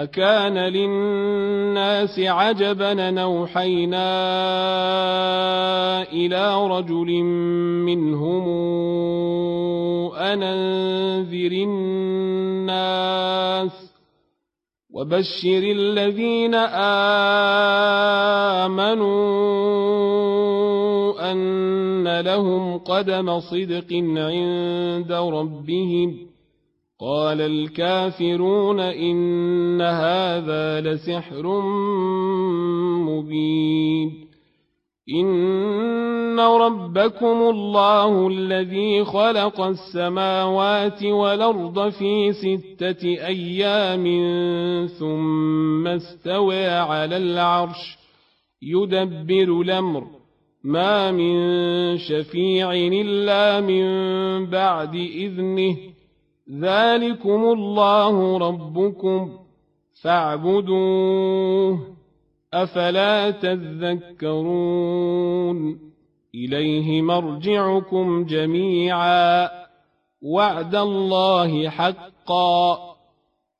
أكان للناس عجبا نوحينا إلى رجل منهم أنذر الناس وبشر الذين آمنوا أن لهم قدم صدق عند ربهم قال الكافرون إن هذا لسحر مبين. إن ربكم الله الذي خلق السماوات والأرض في ستة أيام ثم استوى على العرش يدبر الأمر. ما من شفيع إلا من بعد إذنه. ذلكم الله ربكم فاعبدوه افلا تذكرون اليه مرجعكم جميعا وعد الله حقا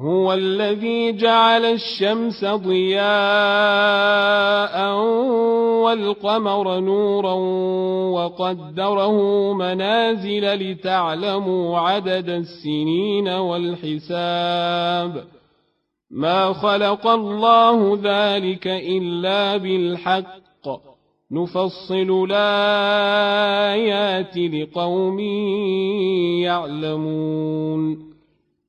هو الذي جعل الشمس ضياء والقمر نورا وقدره منازل لتعلموا عدد السنين والحساب. ما خلق الله ذلك إلا بالحق. نفصل الآيات لقوم يعلمون.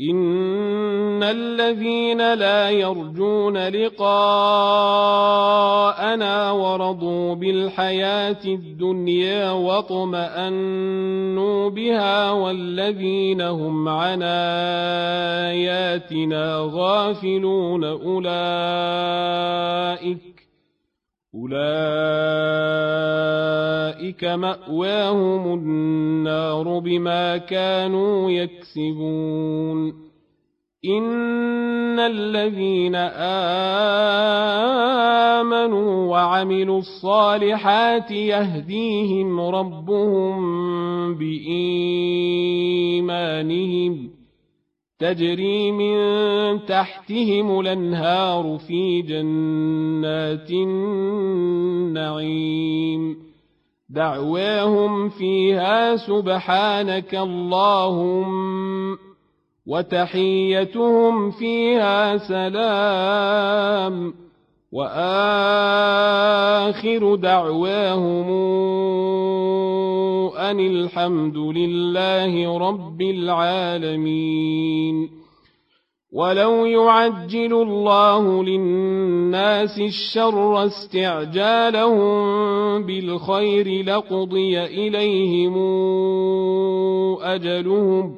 ان الذين لا يرجون لقاءنا ورضوا بالحياة الدنيا واطمانوا بها والذين هم عن اياتنا غافلون اولئك أولئك مأواهم النار بما كانوا يكسبون. إن الذين آمنوا وعملوا الصالحات يهديهم ربهم بإيمانهم تجري من تحتهم الأنهار في جنات النعيم. دعواهم فيها سبحانك اللهم وتحيتهم فيها سلام. وآخر دعواهم أن الحمد لله رب العالمين. ولو يعجل الله للناس الشر استعجالهم بالخير لقضي إليهم أجلهم.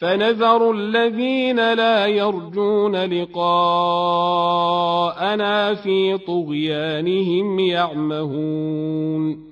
فنذر الذين لا يرجون لقاءنا في طغيانهم يعمهون.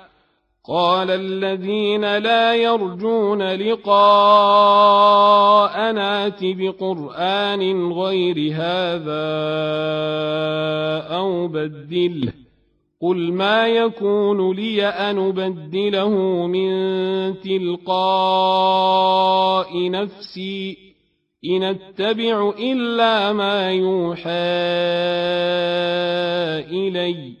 قال الذين لا يرجون لقاء نات بقرآن غير هذا أو بدله. قل ما يكون لي أن أبدله من تلقاء نفسي إن أتبع إلا ما يوحى اليّ.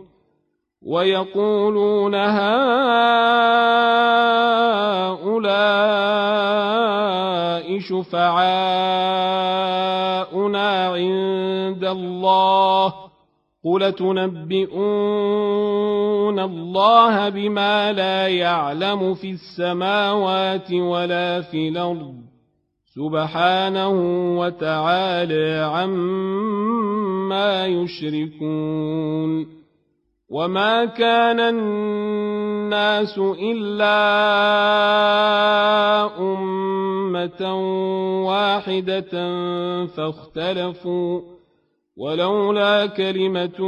ويقولون هؤلاء شفعاؤنا عند الله قل تنبئون الله بما لا يعلم في السماوات ولا في الأرض سبحانه وتعالى عما يشركون وما كان الناس الا امه واحدة فاختلفوا ولولا كلمه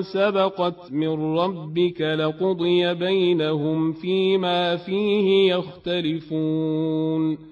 سبقت من ربك لقضي بينهم فيما فيه يختلفون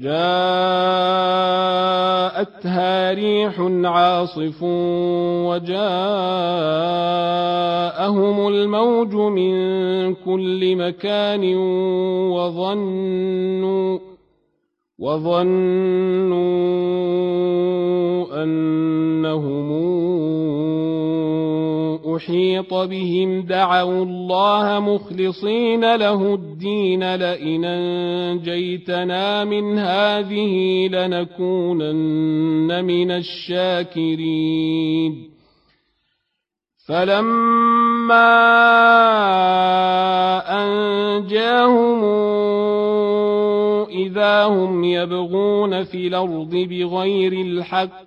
جاءتها ريح عاصف وجاءهم الموج من كل مكان وظنوا وظنوا أنهم أحيط بهم دعوا الله مخلصين له الدين لئن أنجيتنا من هذه لنكونن من الشاكرين فلما أنجاهم إذا هم يبغون في الأرض بغير الحق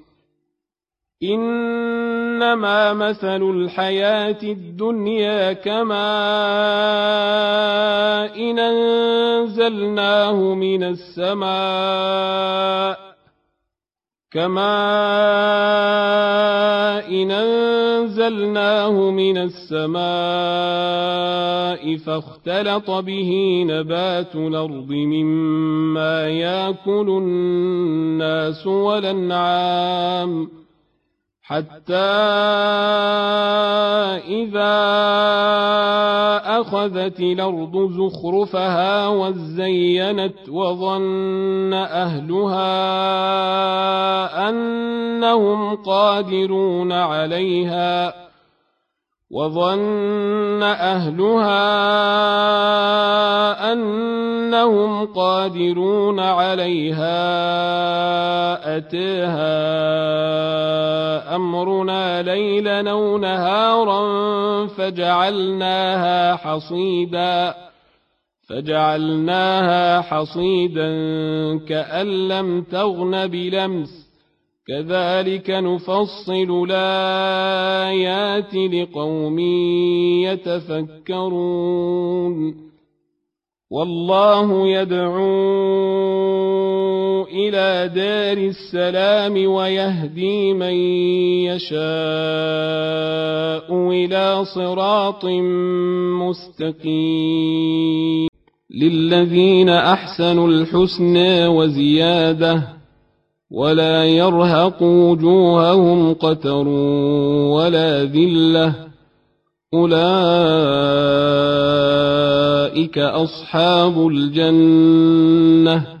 إنما مثل الحياة الدنيا كما إن أنزلناه من السماء كما إن أنزلناه من السماء فاختلط به نبات الأرض مما يأكل الناس والأنعام حتى إذا أخذت الأرض زخرفها وزينت وظن أهلها أنهم قادرون عليها وظن أهلها أنهم قادرون عليها أتيها أمرنا ليلا أو نهارا فجعلناها حصيدا فجعلناها حصيدا كأن لم تغن بلمس كذلك نفصل الآيات لقوم يتفكرون. والله يدعو إلى دار السلام ويهدي من يشاء إلى صراط مستقيم. للذين أحسنوا الحسنى وزيادة ولا يرهق وجوههم قتر ولا ذلة. أولئك أصحاب الجنة.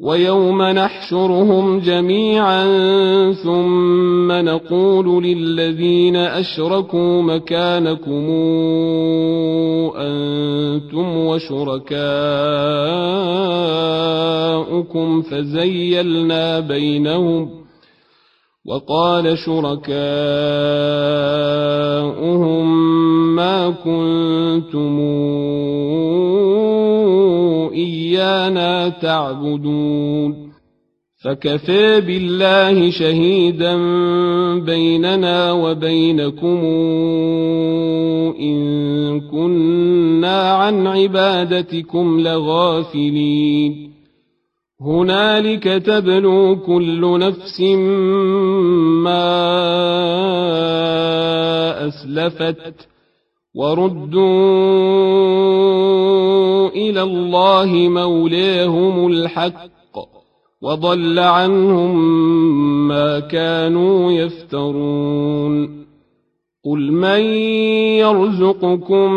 ويوم نحشرهم جميعا ثم نقول للذين أشركوا مكانكم أنتم وشركاؤكم فزيلنا بينهم وقال شركاؤهم ما كنتم إيانا تعبدون. فكفى بالله شهيدا بيننا وبينكم إن كنا عن عبادتكم لغافلين. هنالك تبلو كل نفس ما أسلفت. وردوا إلى الله مولاهم الحق وضل عنهم ما كانوا يفترون. قل من يرزقكم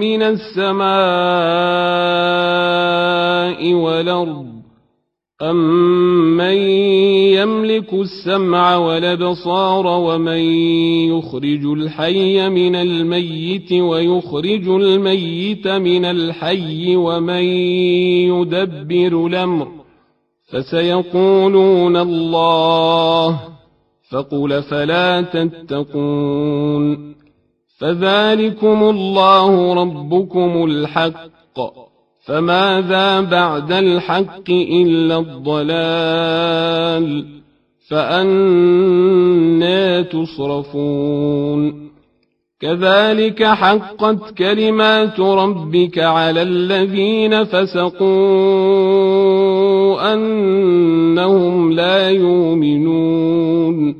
من السماء والأرض أَمَّن يَمْلِكُ السَّمْعَ وَالْأَبْصَارَ وَمَن يُخْرِجُ الْحَيَّ مِنَ الْمَيِّتِ وَيُخْرِجُ الْمَيِّتَ مِنَ الْحَيِّ وَمَن يُدَبِّرُ الْأَمْرَ فَسَيَقُولُونَ اللَّهُ فَقُلْ فَلَا تَتَّقُونَ فَذَلِكُمُ اللَّهُ رَبُّكُمُ الْحَقُّ فماذا بعد الحق إلا الضلال فأنا تصرفون كذلك حقت كلمات ربك على الذين فسقوا أنهم لا يؤمنون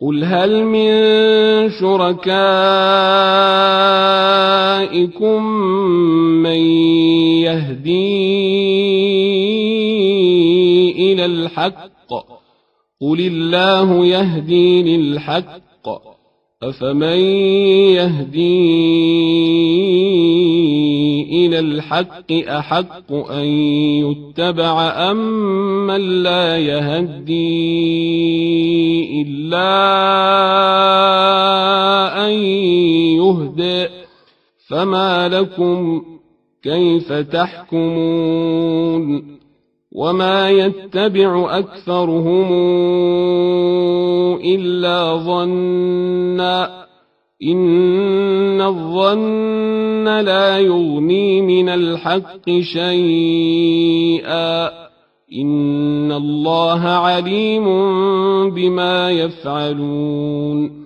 قل هل من شركائكم من يهدي إلى الحق قل الله يهدي للحق أفمن يهدي إلى الحق أحق أن يتبع أم من لا يهدي إلا أن يهدى فما لكم كيف تحكمون وما يتبع أكثرهم إلا ظنا إن الظن لا يغني من الحق شيئا إن الله عليم بما يفعلون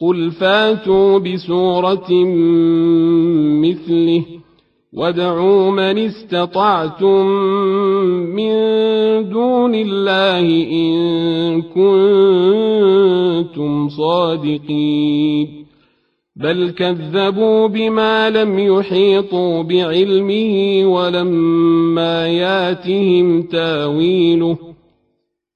قل فاتوا بسورة مثله وادعوا من استطعتم من دون الله إن كنتم صادقين بل كذبوا بما لم يحيطوا بعلمه ولما ياتهم تاويله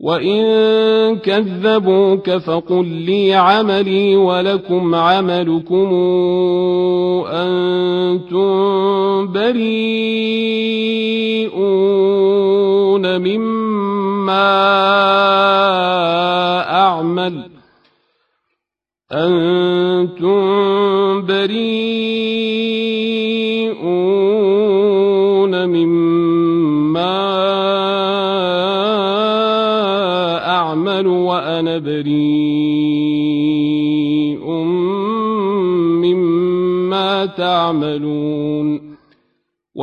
وإن كذبوك فقل لي عملي ولكم عملكم أنتم بريئون مما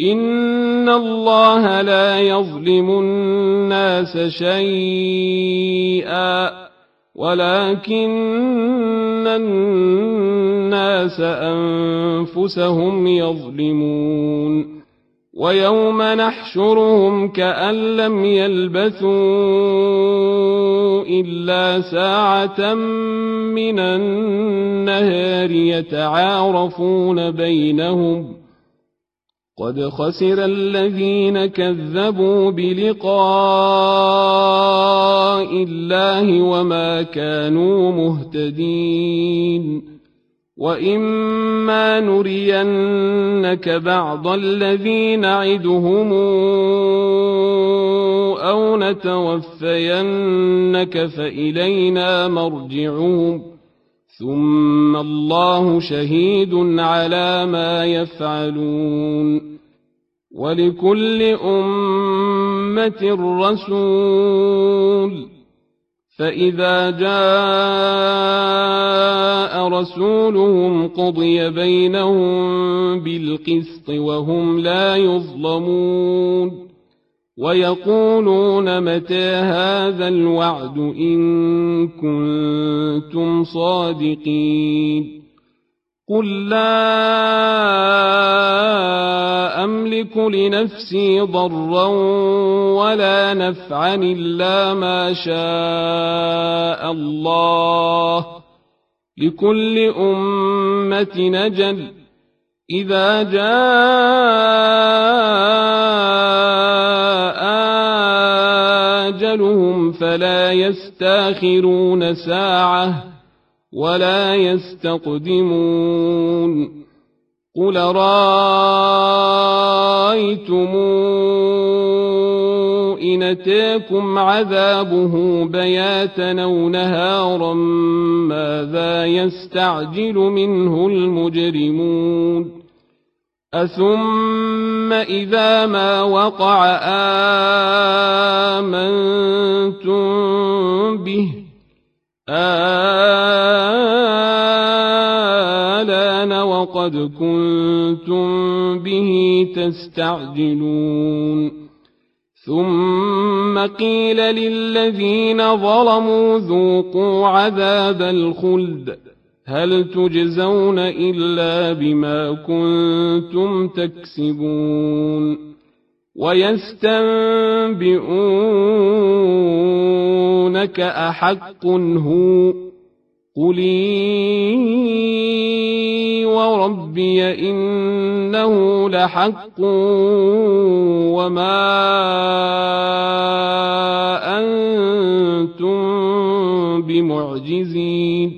إن الله لا يظلم الناس شيئا ولكن الناس أنفسهم يظلمون ويوم نحشرهم كأن لم يلبثوا إلا ساعة من النهار يتعارفون بينهم قد خسر الذين كذبوا بلقاء الله وما كانوا مهتدين. وإما نرينك بعض الذي نعدهم أو نتوفينك فإلينا مرجعهم. ثم الله شهيد على ما يفعلون ولكل امه رسول فإذا جاء رسولهم قضي بينهم بالقسط وهم لا يظلمون ويقولون متى هذا الوعد إن كنتم صادقين قل لا أملك لنفسي ضرا ولا نفعا إلا ما شاء الله لكل أمة نجل إذا جاء آجلهم فلا يستاخرون ساعة ولا يستقدمون قل رأيتم إن أتاكم عذابه بياتا أو نهارا ماذا يستعجل منه المجرمون اثم اذا ما وقع امنتم به آلان وقد كنتم به تستعجلون ثم قيل للذين ظلموا ذوقوا عذاب الخلد هل تجزون إلا بما كنتم تكسبون ويستنبئونك أحق هو قلي وربي إنه لحق وما أنتم بمعجزين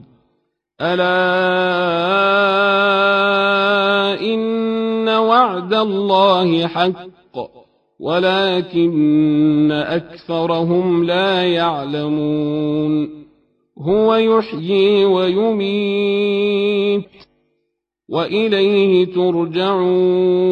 ألا إن وعد الله حق ولكن أكثرهم لا يعلمون. هو يحيي ويميت وإليه ترجعون.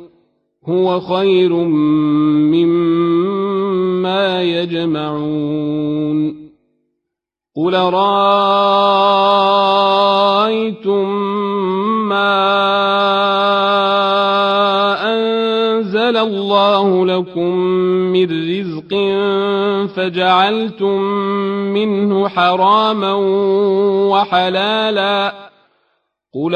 هو خير مما يجمعون. قل رايتم ما أنزل الله لكم من رزق فجعلتم منه حراما وحلالا؟ قل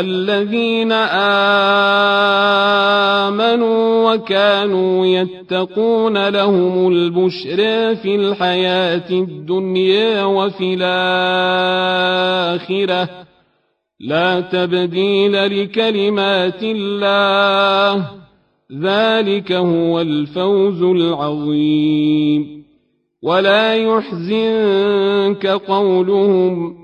الذين آمنوا وكانوا يتقون لهم البشر في الحياة الدنيا وفي الآخرة. لا تبديل لكلمات الله. ذلك هو الفوز العظيم. ولا يحزنك قولهم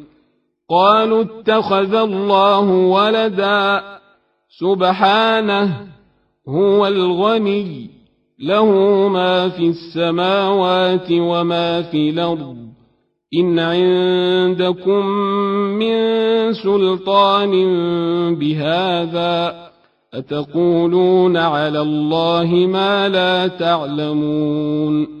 قالوا اتخذ الله ولدا. سبحانه هو الغني له ما في السماوات وما في الأرض. إن عندكم من سلطان بهذا أتقولون على الله ما لا تعلمون.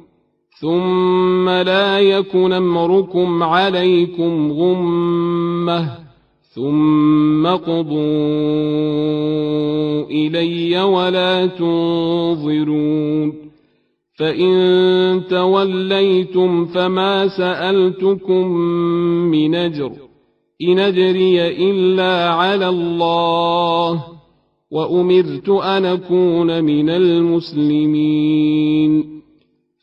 ثم لا يكن امركم عليكم غمه ثم قضوا الي ولا تنظرون فان توليتم فما سالتكم من اجر ان اجري الا على الله وامرت ان اكون من المسلمين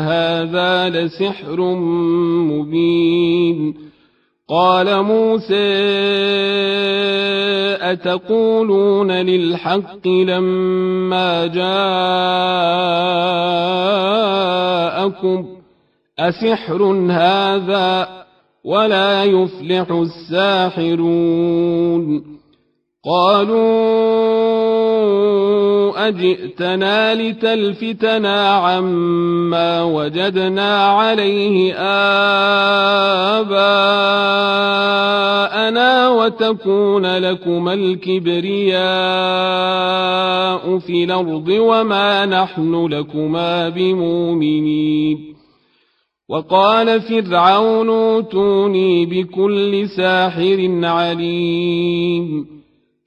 هذا لسحر مبين قال موسى أتقولون للحق لما جاءكم أسحر هذا ولا يفلح الساحرون قالوا أجئتنا لتلفتنا عما وجدنا عليه آباءنا وتكون لكما الكبرياء في الأرض وما نحن لكما بمؤمنين. وقال فرعون أوتوني بكل ساحر عليم.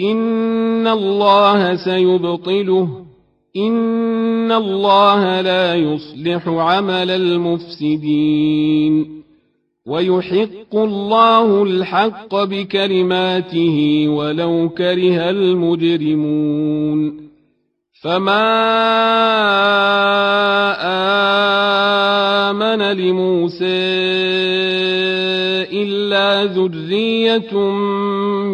إن الله سيبطله إن الله لا يصلح عمل المفسدين ويحق الله الحق بكلماته ولو كره المجرمون فما آمن لموسى إلا ذرية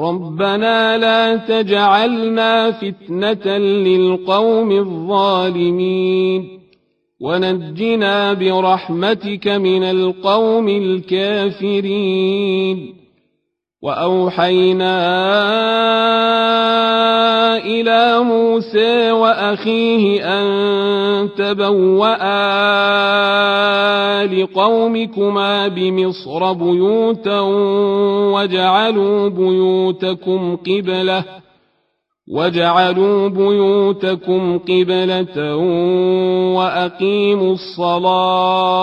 ربنا لا تجعلنا فتنة للقوم الظالمين. ونجنا برحمتك من القوم الكافرين. وأوحينا إلى موسى وأخيه أن تبوأ لقومكما بمصر بيوتا وجعلوا بيوتكم قبلة وجعلوا بيوتكم قبلة وأقيموا الصلاة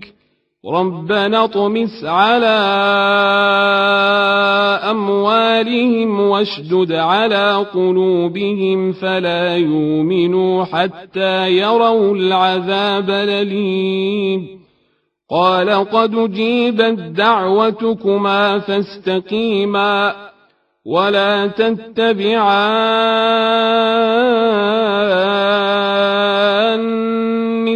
ربنا اطمس على أموالهم واشدد على قلوبهم فلا يؤمنوا حتى يروا العذاب الأليم. قال قد جيبت دعوتكما فاستقيما ولا تتبعان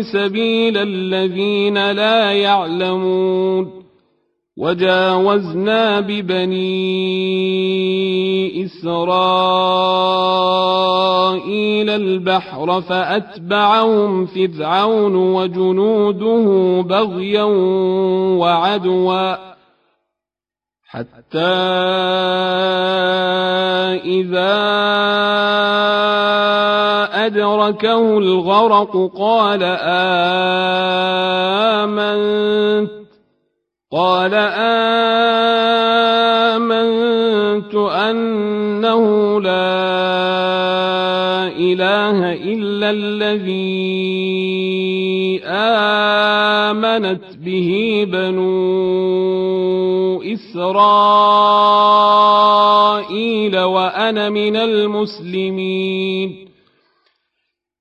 سبيل الذين لا يعلمون وجاوزنا ببني إسرائيل البحر فأتبعهم فرعون وجنوده بغيا وعدوا حتى إذا أدركه الغرق قال آمنت. قال آمنت أنه لا إله إلا الذي آمنت به بنو إسرائيل وأنا من المسلمين.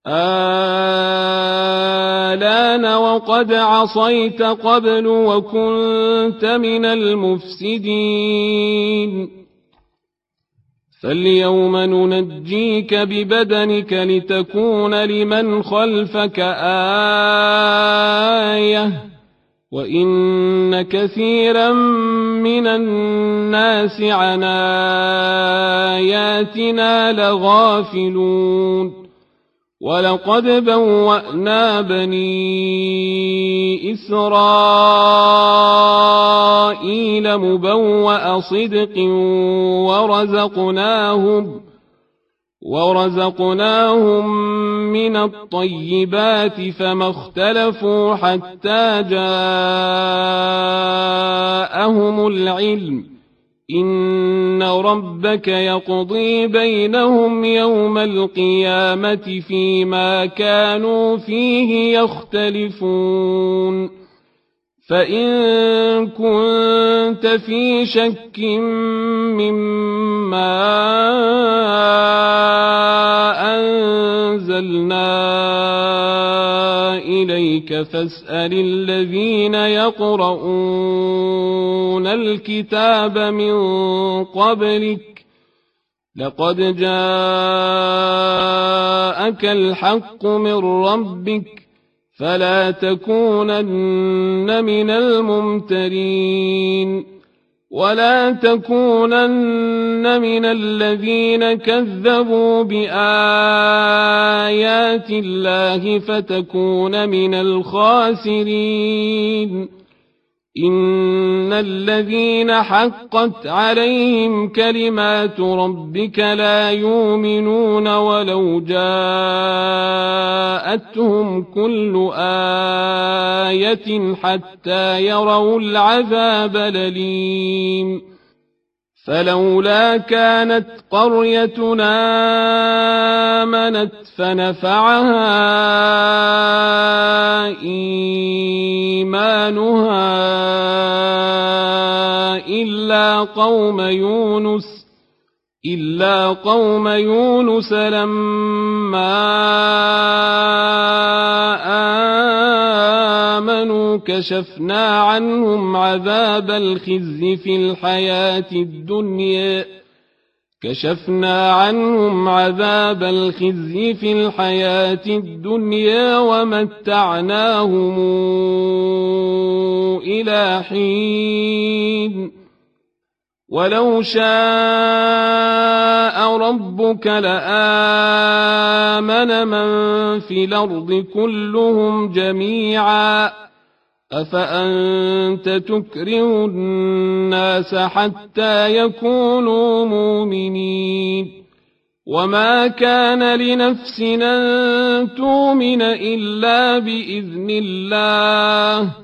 آلان وقد عصيت قبل وكنت من المفسدين. فاليوم ننجيك ببدنك لتكون لمن خلفك آية. وإن كثيرا من الناس عن آياتنا لغافلون ولقد بوأنا بني إسرائيل مبوأ صدق ورزقناهم ورزقناهم من الطيبات فما اختلفوا حتى جاءهم العلم إن ربك يقضي بينهم يوم القيامة فيما كانوا فيه يختلفون فإن كنت في شك مما أنزلنا إليك فاسأل الذين يقرؤون الكتاب من قبلك لقد جاءك الحق من ربك فلا تكونن من الممترين ولا تكونن من الذين كذبوا بآيات الله فتكون من الخاسرين إن الذين حقت عليهم كلمات ربك لا يؤمنون ولو جاءتهم كل آية حتى يروا العذاب الأليم فلولا كانت قريتنا آمنت فنفعها إيمانها إلا قوم يونس إلا قوم يونس لما آمنوا. كشفنا عنهم عذاب الخزي في الحياة الدنيا. كشفنا عنهم عذاب الخزي في الحياة الدنيا ومتعناهم إلى حين. ولو شاء ربك لآمن من في الأرض كلهم جميعا أفأنت تكره الناس حتى يكونوا مؤمنين وما كان لنفس أن تؤمن إلا بإذن الله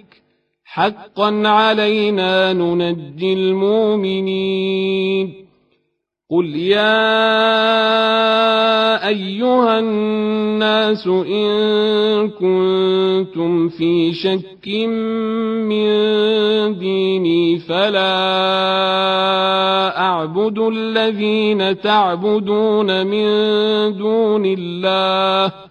حقا علينا ننجي المؤمنين. قل يا أيها الناس إن كنتم في شك من ديني فلا أعبد الذين تعبدون من دون الله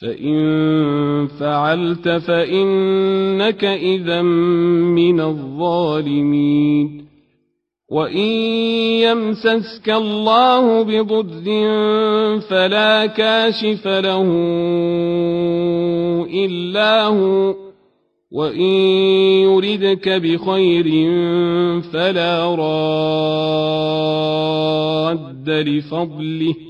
فإن فعلت فإنك إذا من الظالمين وإن يمسسك الله بضر فلا كاشف له إلا هو وإن يردك بخير فلا راد لفضله